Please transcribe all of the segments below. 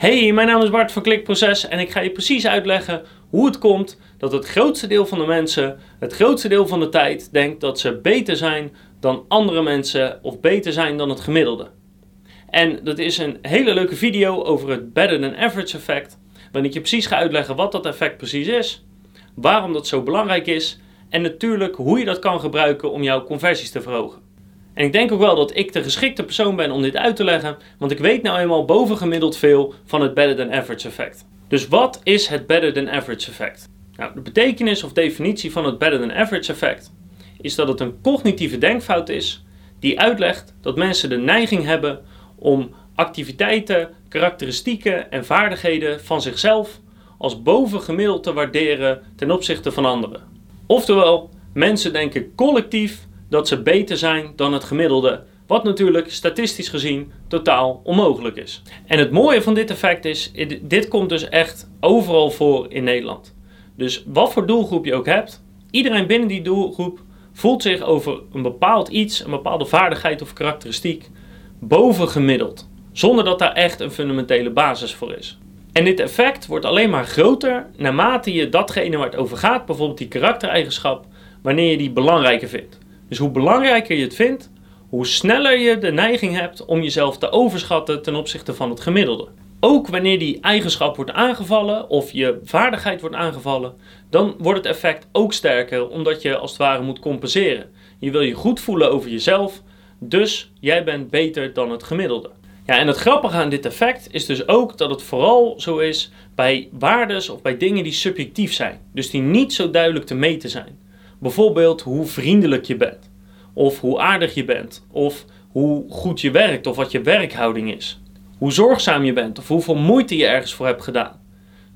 Hey, mijn naam is Bart van Klikproces en ik ga je precies uitleggen hoe het komt dat het grootste deel van de mensen, het grootste deel van de tijd, denkt dat ze beter zijn dan andere mensen of beter zijn dan het gemiddelde. En dat is een hele leuke video over het better than average effect, waarin ik je precies ga uitleggen wat dat effect precies is, waarom dat zo belangrijk is en natuurlijk hoe je dat kan gebruiken om jouw conversies te verhogen. En ik denk ook wel dat ik de geschikte persoon ben om dit uit te leggen, want ik weet nou eenmaal bovengemiddeld veel van het better than average effect. Dus wat is het better than average effect? Nou, de betekenis of definitie van het better than average effect is dat het een cognitieve denkfout is die uitlegt dat mensen de neiging hebben om activiteiten, karakteristieken en vaardigheden van zichzelf als bovengemiddeld te waarderen ten opzichte van anderen. Oftewel, mensen denken collectief dat ze beter zijn dan het gemiddelde, wat natuurlijk statistisch gezien totaal onmogelijk is. En het mooie van dit effect is, dit komt dus echt overal voor in Nederland. Dus wat voor doelgroep je ook hebt, iedereen binnen die doelgroep voelt zich over een bepaald iets, een bepaalde vaardigheid of karakteristiek, bovengemiddeld. Zonder dat daar echt een fundamentele basis voor is. En dit effect wordt alleen maar groter naarmate je datgene waar het over gaat, bijvoorbeeld die karaktereigenschap, wanneer je die belangrijker vindt. Dus hoe belangrijker je het vindt, hoe sneller je de neiging hebt om jezelf te overschatten ten opzichte van het gemiddelde. Ook wanneer die eigenschap wordt aangevallen of je vaardigheid wordt aangevallen, dan wordt het effect ook sterker omdat je als het ware moet compenseren. Je wil je goed voelen over jezelf, dus jij bent beter dan het gemiddelde. Ja, en het grappige aan dit effect is dus ook dat het vooral zo is bij waardes of bij dingen die subjectief zijn, dus die niet zo duidelijk te meten zijn. Bijvoorbeeld hoe vriendelijk je bent, of hoe aardig je bent, of hoe goed je werkt, of wat je werkhouding is. Hoe zorgzaam je bent, of hoeveel moeite je ergens voor hebt gedaan.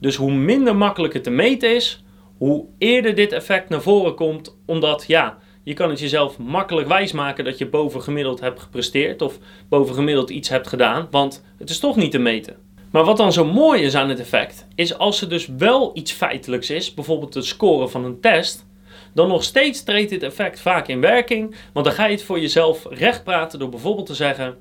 Dus hoe minder makkelijk het te meten is, hoe eerder dit effect naar voren komt, omdat ja, je kan het jezelf makkelijk wijsmaken dat je bovengemiddeld hebt gepresteerd of bovengemiddeld iets hebt gedaan, want het is toch niet te meten. Maar wat dan zo mooi is aan het effect, is als er dus wel iets feitelijks is, bijvoorbeeld het scoren van een test, dan nog steeds treedt dit effect vaak in werking. Want dan ga je het voor jezelf recht praten door bijvoorbeeld te zeggen: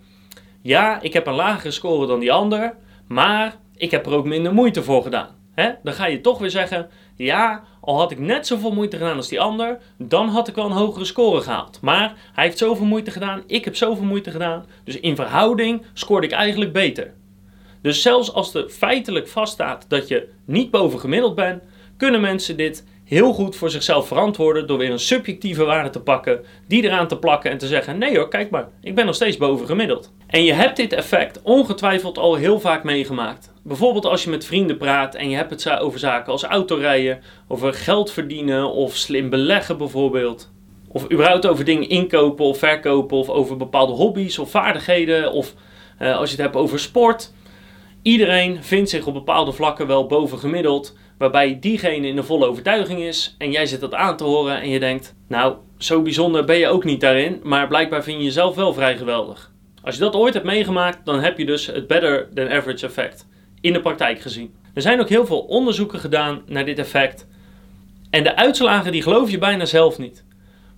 Ja, ik heb een lagere score dan die ander, maar ik heb er ook minder moeite voor gedaan. Dan ga je toch weer zeggen: Ja, al had ik net zoveel moeite gedaan als die ander, dan had ik wel een hogere score gehaald. Maar hij heeft zoveel moeite gedaan, ik heb zoveel moeite gedaan. Dus in verhouding scoorde ik eigenlijk beter. Dus zelfs als er feitelijk vaststaat dat je niet boven gemiddeld bent, kunnen mensen dit heel goed voor zichzelf verantwoorden door weer een subjectieve waarde te pakken, die eraan te plakken en te zeggen: nee hoor, kijk maar, ik ben nog steeds boven gemiddeld. En je hebt dit effect ongetwijfeld al heel vaak meegemaakt. Bijvoorbeeld als je met vrienden praat en je hebt het over zaken als autorijden, over geld verdienen of slim beleggen bijvoorbeeld. Of überhaupt over dingen inkopen of verkopen of over bepaalde hobby's of vaardigheden of uh, als je het hebt over sport. Iedereen vindt zich op bepaalde vlakken wel boven gemiddeld, waarbij diegene in de volle overtuiging is en jij zit dat aan te horen en je denkt, nou, zo bijzonder ben je ook niet daarin, maar blijkbaar vind je jezelf wel vrij geweldig. Als je dat ooit hebt meegemaakt, dan heb je dus het better than average effect in de praktijk gezien. Er zijn ook heel veel onderzoeken gedaan naar dit effect en de uitslagen die geloof je bijna zelf niet.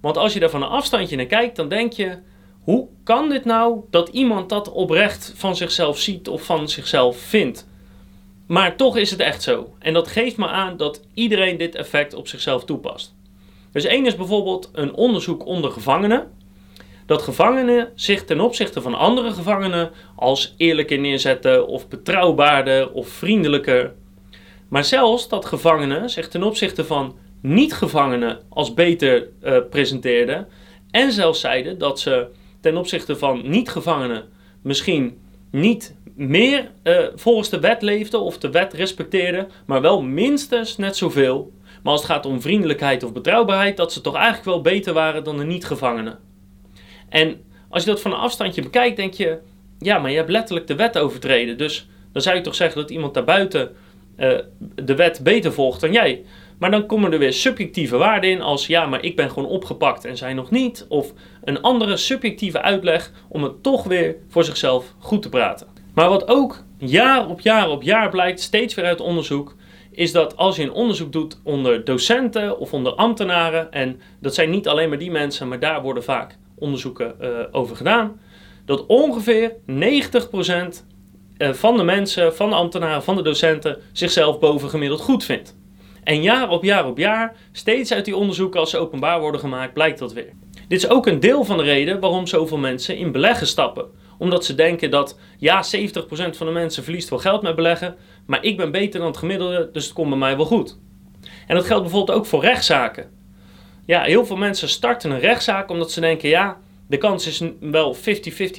Want als je daar van een afstandje naar kijkt, dan denk je, hoe kan dit nou dat iemand dat oprecht van zichzelf ziet of van zichzelf vindt? Maar toch is het echt zo. En dat geeft me aan dat iedereen dit effect op zichzelf toepast. Dus één is bijvoorbeeld een onderzoek onder gevangenen. Dat gevangenen zich ten opzichte van andere gevangenen als eerlijker neerzetten of betrouwbaarder of vriendelijker. Maar zelfs dat gevangenen zich ten opzichte van niet-gevangenen als beter uh, presenteerden. En zelfs zeiden dat ze ten opzichte van niet-gevangenen misschien niet meer uh, volgens de wet leefden of de wet respecteerden, maar wel minstens net zoveel. Maar als het gaat om vriendelijkheid of betrouwbaarheid, dat ze toch eigenlijk wel beter waren dan de niet-gevangenen. En als je dat van een afstandje bekijkt, denk je, ja, maar je hebt letterlijk de wet overtreden. Dus dan zou je toch zeggen dat iemand daarbuiten uh, de wet beter volgt dan jij. Maar dan komen er weer subjectieve waarden in als ja, maar ik ben gewoon opgepakt en zij nog niet. Of een andere subjectieve uitleg om het toch weer voor zichzelf goed te praten. Maar wat ook jaar op jaar op jaar blijkt, steeds weer uit onderzoek, is dat als je een onderzoek doet onder docenten of onder ambtenaren, en dat zijn niet alleen maar die mensen, maar daar worden vaak onderzoeken uh, over gedaan, dat ongeveer 90% eh, van de mensen, van de ambtenaren, van de docenten zichzelf bovengemiddeld goed vindt. En jaar op jaar op jaar, steeds uit die onderzoeken als ze openbaar worden gemaakt, blijkt dat weer. Dit is ook een deel van de reden waarom zoveel mensen in beleggen stappen. Omdat ze denken dat, ja, 70% van de mensen verliest wel geld met beleggen, maar ik ben beter dan het gemiddelde, dus het komt bij mij wel goed. En dat geldt bijvoorbeeld ook voor rechtszaken. Ja, heel veel mensen starten een rechtszaak omdat ze denken, ja, de kans is wel 50-50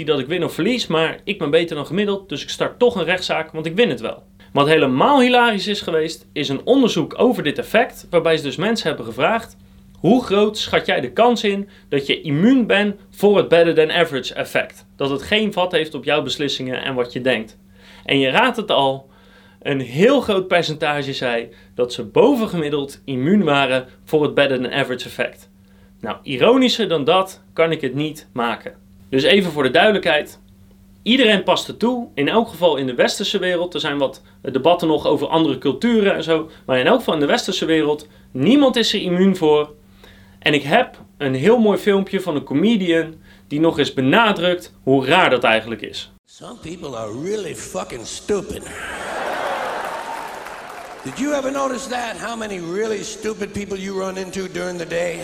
dat ik win of verlies, maar ik ben beter dan gemiddeld, dus ik start toch een rechtszaak, want ik win het wel. Wat helemaal hilarisch is geweest, is een onderzoek over dit effect, waarbij ze dus mensen hebben gevraagd: hoe groot schat jij de kans in dat je immuun bent voor het better than average effect? Dat het geen vat heeft op jouw beslissingen en wat je denkt. En je raadt het al, een heel groot percentage zei dat ze bovengemiddeld immuun waren voor het better than average effect. Nou, ironischer dan dat kan ik het niet maken. Dus even voor de duidelijkheid. Iedereen past er toe, in elk geval in de westerse wereld. Er zijn wat debatten nog over andere culturen en zo. Maar in elk geval in de westerse wereld, niemand is er immuun voor. En ik heb een heel mooi filmpje van een comedian die nog eens benadrukt hoe raar dat eigenlijk is. Some people are really fucking stupid. Did you ever notice that? How many really stupid people you run into during the day?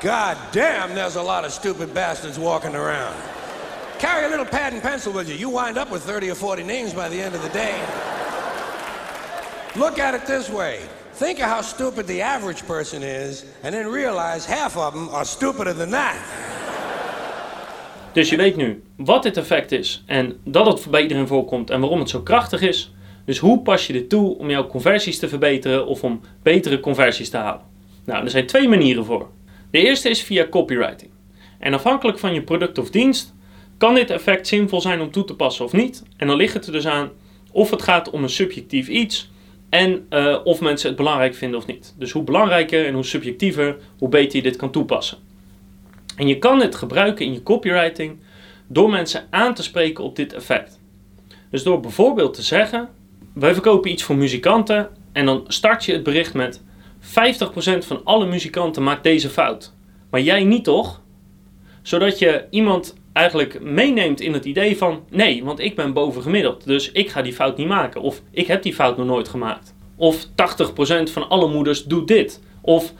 God damn, there's a lot of stupid bastards walking around. Carry a little pad and pencil with you. You wind up with 30 or 40 names by the end of the day. Look at it this way. Think of how stupid the average person is, and then realize half of them are stupider than that. Dus je weet nu wat dit effect is en dat het bij iedereen voorkomt en waarom het zo krachtig is. Dus hoe pas je dit toe om jouw conversies te verbeteren of om betere conversies te halen? Nou, er zijn twee manieren voor. De eerste is via copywriting. En afhankelijk van je product of dienst kan dit effect zinvol zijn om toe te passen of niet. En dan ligt het er dus aan of het gaat om een subjectief iets en uh, of mensen het belangrijk vinden of niet. Dus hoe belangrijker en hoe subjectiever, hoe beter je dit kan toepassen. En je kan dit gebruiken in je copywriting door mensen aan te spreken op dit effect. Dus door bijvoorbeeld te zeggen: wij verkopen iets voor muzikanten en dan start je het bericht met 50% van alle muzikanten maakt deze fout. Maar jij niet toch? Zodat je iemand eigenlijk meeneemt in het idee van nee, want ik ben bovengemiddeld, dus ik ga die fout niet maken. Of ik heb die fout nog nooit gemaakt. Of 80% van alle moeders doet dit. Of 30%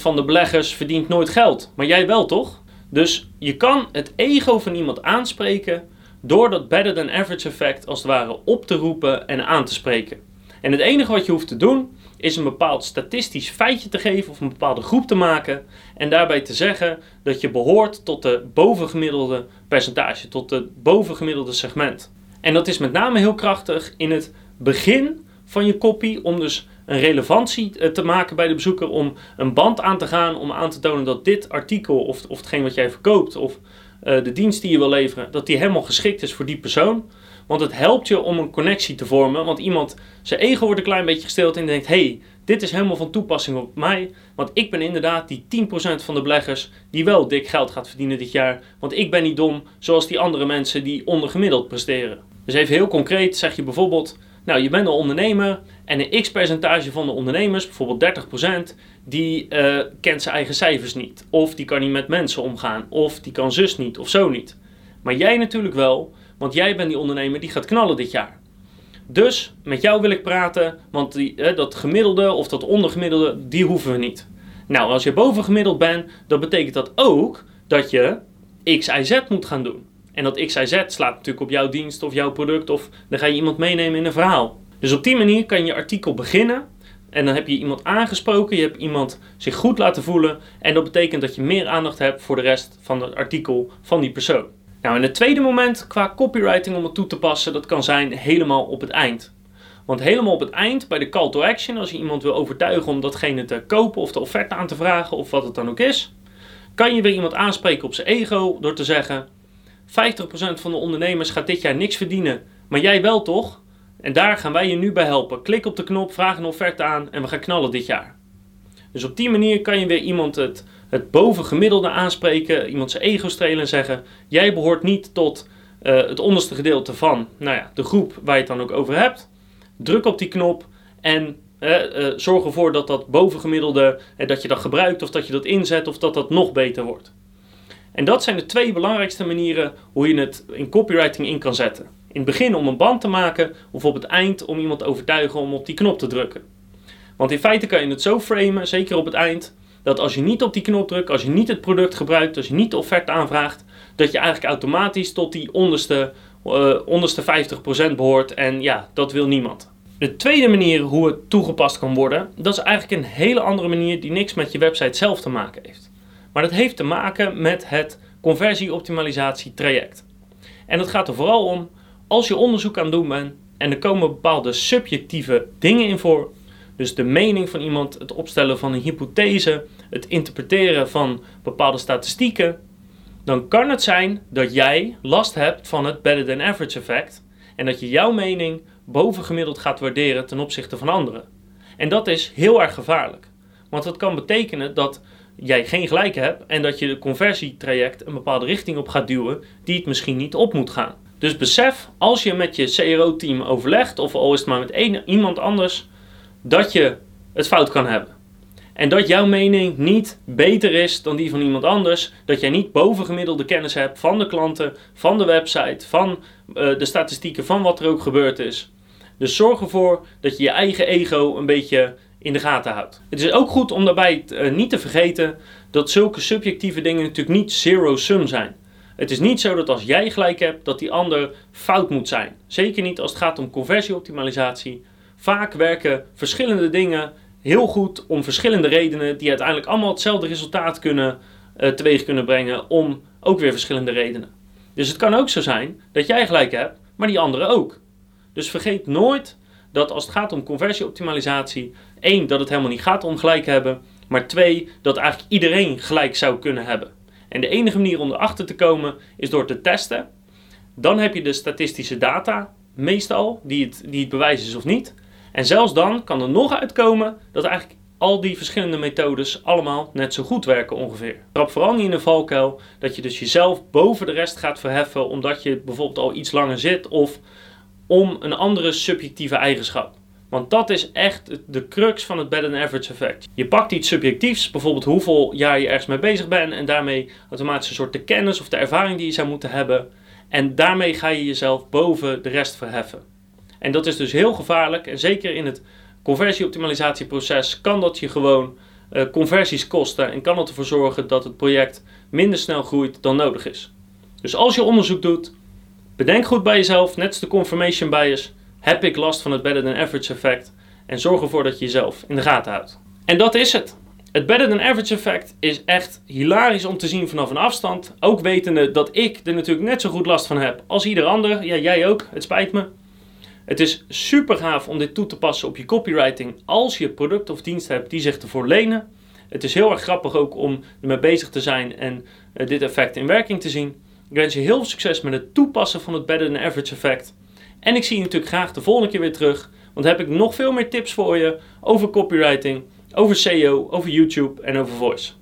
van de beleggers verdient nooit geld, maar jij wel toch? Dus je kan het ego van iemand aanspreken door dat better than average effect als het ware op te roepen en aan te spreken. En het enige wat je hoeft te doen is een bepaald statistisch feitje te geven of een bepaalde groep te maken en daarbij te zeggen dat je behoort tot de bovengemiddelde percentage, tot het bovengemiddelde segment. En dat is met name heel krachtig in het begin van je copy om dus een relevantie eh, te maken bij de bezoeker, om een band aan te gaan, om aan te tonen dat dit artikel of, of hetgeen wat jij verkoopt of uh, de dienst die je wil leveren, dat die helemaal geschikt is voor die persoon. Want het helpt je om een connectie te vormen. Want iemand, zijn ego wordt een klein beetje gesteld en denkt: hey, dit is helemaal van toepassing op mij. Want ik ben inderdaad die 10% van de beleggers die wel dik geld gaat verdienen dit jaar. Want ik ben niet dom zoals die andere mensen die ondergemiddeld presteren. Dus even heel concreet zeg je bijvoorbeeld: Nou, je bent een ondernemer en een x percentage van de ondernemers, bijvoorbeeld 30%, die uh, kent zijn eigen cijfers niet. Of die kan niet met mensen omgaan. Of die kan zus niet of zo niet. Maar jij natuurlijk wel. Want jij bent die ondernemer die gaat knallen dit jaar. Dus met jou wil ik praten, want die, dat gemiddelde of dat ondergemiddelde, die hoeven we niet. Nou, als je bovengemiddeld bent, dan betekent dat ook dat je X, Y, Z moet gaan doen. En dat X, Y, Z slaat natuurlijk op jouw dienst of jouw product of dan ga je iemand meenemen in een verhaal. Dus op die manier kan je artikel beginnen en dan heb je iemand aangesproken, je hebt iemand zich goed laten voelen en dat betekent dat je meer aandacht hebt voor de rest van het artikel van die persoon. Nou, en het tweede moment qua copywriting om het toe te passen, dat kan zijn helemaal op het eind. Want helemaal op het eind, bij de call to action, als je iemand wil overtuigen om datgene te kopen of de offerte aan te vragen of wat het dan ook is, kan je weer iemand aanspreken op zijn ego door te zeggen: 50% van de ondernemers gaat dit jaar niks verdienen, maar jij wel toch? En daar gaan wij je nu bij helpen. Klik op de knop, vraag een offerte aan en we gaan knallen dit jaar. Dus op die manier kan je weer iemand het het bovengemiddelde aanspreken, iemand zijn ego strelen en zeggen: Jij behoort niet tot uh, het onderste gedeelte van nou ja, de groep waar je het dan ook over hebt. Druk op die knop en uh, zorg ervoor dat dat bovengemiddelde, dat je dat gebruikt of dat je dat inzet of dat dat nog beter wordt. En dat zijn de twee belangrijkste manieren hoe je het in copywriting in kan zetten. In het begin om een band te maken of op het eind om iemand te overtuigen om op die knop te drukken. Want in feite kan je het zo framen, zeker op het eind, dat als je niet op die knop drukt, als je niet het product gebruikt, als je niet de offerte aanvraagt, dat je eigenlijk automatisch tot die onderste, uh, onderste 50% behoort. En ja, dat wil niemand. De tweede manier hoe het toegepast kan worden, dat is eigenlijk een hele andere manier die niks met je website zelf te maken heeft. Maar dat heeft te maken met het conversieoptimalisatie traject. En dat gaat er vooral om, als je onderzoek aan het doen bent en er komen bepaalde subjectieve dingen in voor, dus de mening van iemand, het opstellen van een hypothese, het interpreteren van bepaalde statistieken, dan kan het zijn dat jij last hebt van het better than average effect en dat je jouw mening bovengemiddeld gaat waarderen ten opzichte van anderen. En dat is heel erg gevaarlijk, want dat kan betekenen dat jij geen gelijk hebt en dat je de conversietraject een bepaalde richting op gaat duwen die het misschien niet op moet gaan. Dus besef, als je met je CRO-team overlegt, of al is het maar met een, iemand anders, dat je het fout kan hebben. En dat jouw mening niet beter is dan die van iemand anders. Dat jij niet bovengemiddelde kennis hebt van de klanten, van de website, van uh, de statistieken, van wat er ook gebeurd is. Dus zorg ervoor dat je je eigen ego een beetje in de gaten houdt. Het is ook goed om daarbij uh, niet te vergeten dat zulke subjectieve dingen natuurlijk niet zero-sum zijn. Het is niet zo dat als jij gelijk hebt, dat die ander fout moet zijn. Zeker niet als het gaat om conversieoptimalisatie. Vaak werken verschillende dingen heel goed om verschillende redenen, die uiteindelijk allemaal hetzelfde resultaat kunnen, uh, teweeg kunnen brengen, om ook weer verschillende redenen. Dus het kan ook zo zijn dat jij gelijk hebt, maar die andere ook. Dus vergeet nooit dat als het gaat om conversieoptimalisatie, één, dat het helemaal niet gaat om gelijk hebben, maar twee, dat eigenlijk iedereen gelijk zou kunnen hebben. En de enige manier om erachter te komen is door te testen. Dan heb je de statistische data, meestal, die het, die het bewijs is of niet. En zelfs dan kan er nog uitkomen dat eigenlijk al die verschillende methodes allemaal net zo goed werken ongeveer. Trap vooral niet in de valkuil dat je dus jezelf boven de rest gaat verheffen omdat je bijvoorbeeld al iets langer zit of om een andere subjectieve eigenschap. Want dat is echt de crux van het better than average effect. Je pakt iets subjectiefs, bijvoorbeeld hoeveel jaar je ergens mee bezig bent en daarmee automatisch een soort de kennis of de ervaring die je zou moeten hebben. En daarmee ga je jezelf boven de rest verheffen. En dat is dus heel gevaarlijk en zeker in het conversieoptimalisatieproces kan dat je gewoon uh, conversies kosten en kan dat ervoor zorgen dat het project minder snel groeit dan nodig is. Dus als je onderzoek doet, bedenk goed bij jezelf, net als de confirmation bias, heb ik last van het better than average effect en zorg ervoor dat je jezelf in de gaten houdt. En dat is het. Het better than average effect is echt hilarisch om te zien vanaf een afstand. Ook wetende dat ik er natuurlijk net zo goed last van heb als ieder ander. Ja, jij ook. Het spijt me. Het is super gaaf om dit toe te passen op je copywriting als je product of dienst hebt die zich ervoor lenen. Het is heel erg grappig ook om ermee bezig te zijn en uh, dit effect in werking te zien. Ik wens je heel veel succes met het toepassen van het better than average effect. En ik zie je natuurlijk graag de volgende keer weer terug, want heb ik nog veel meer tips voor je over copywriting, over SEO, over YouTube en over voice.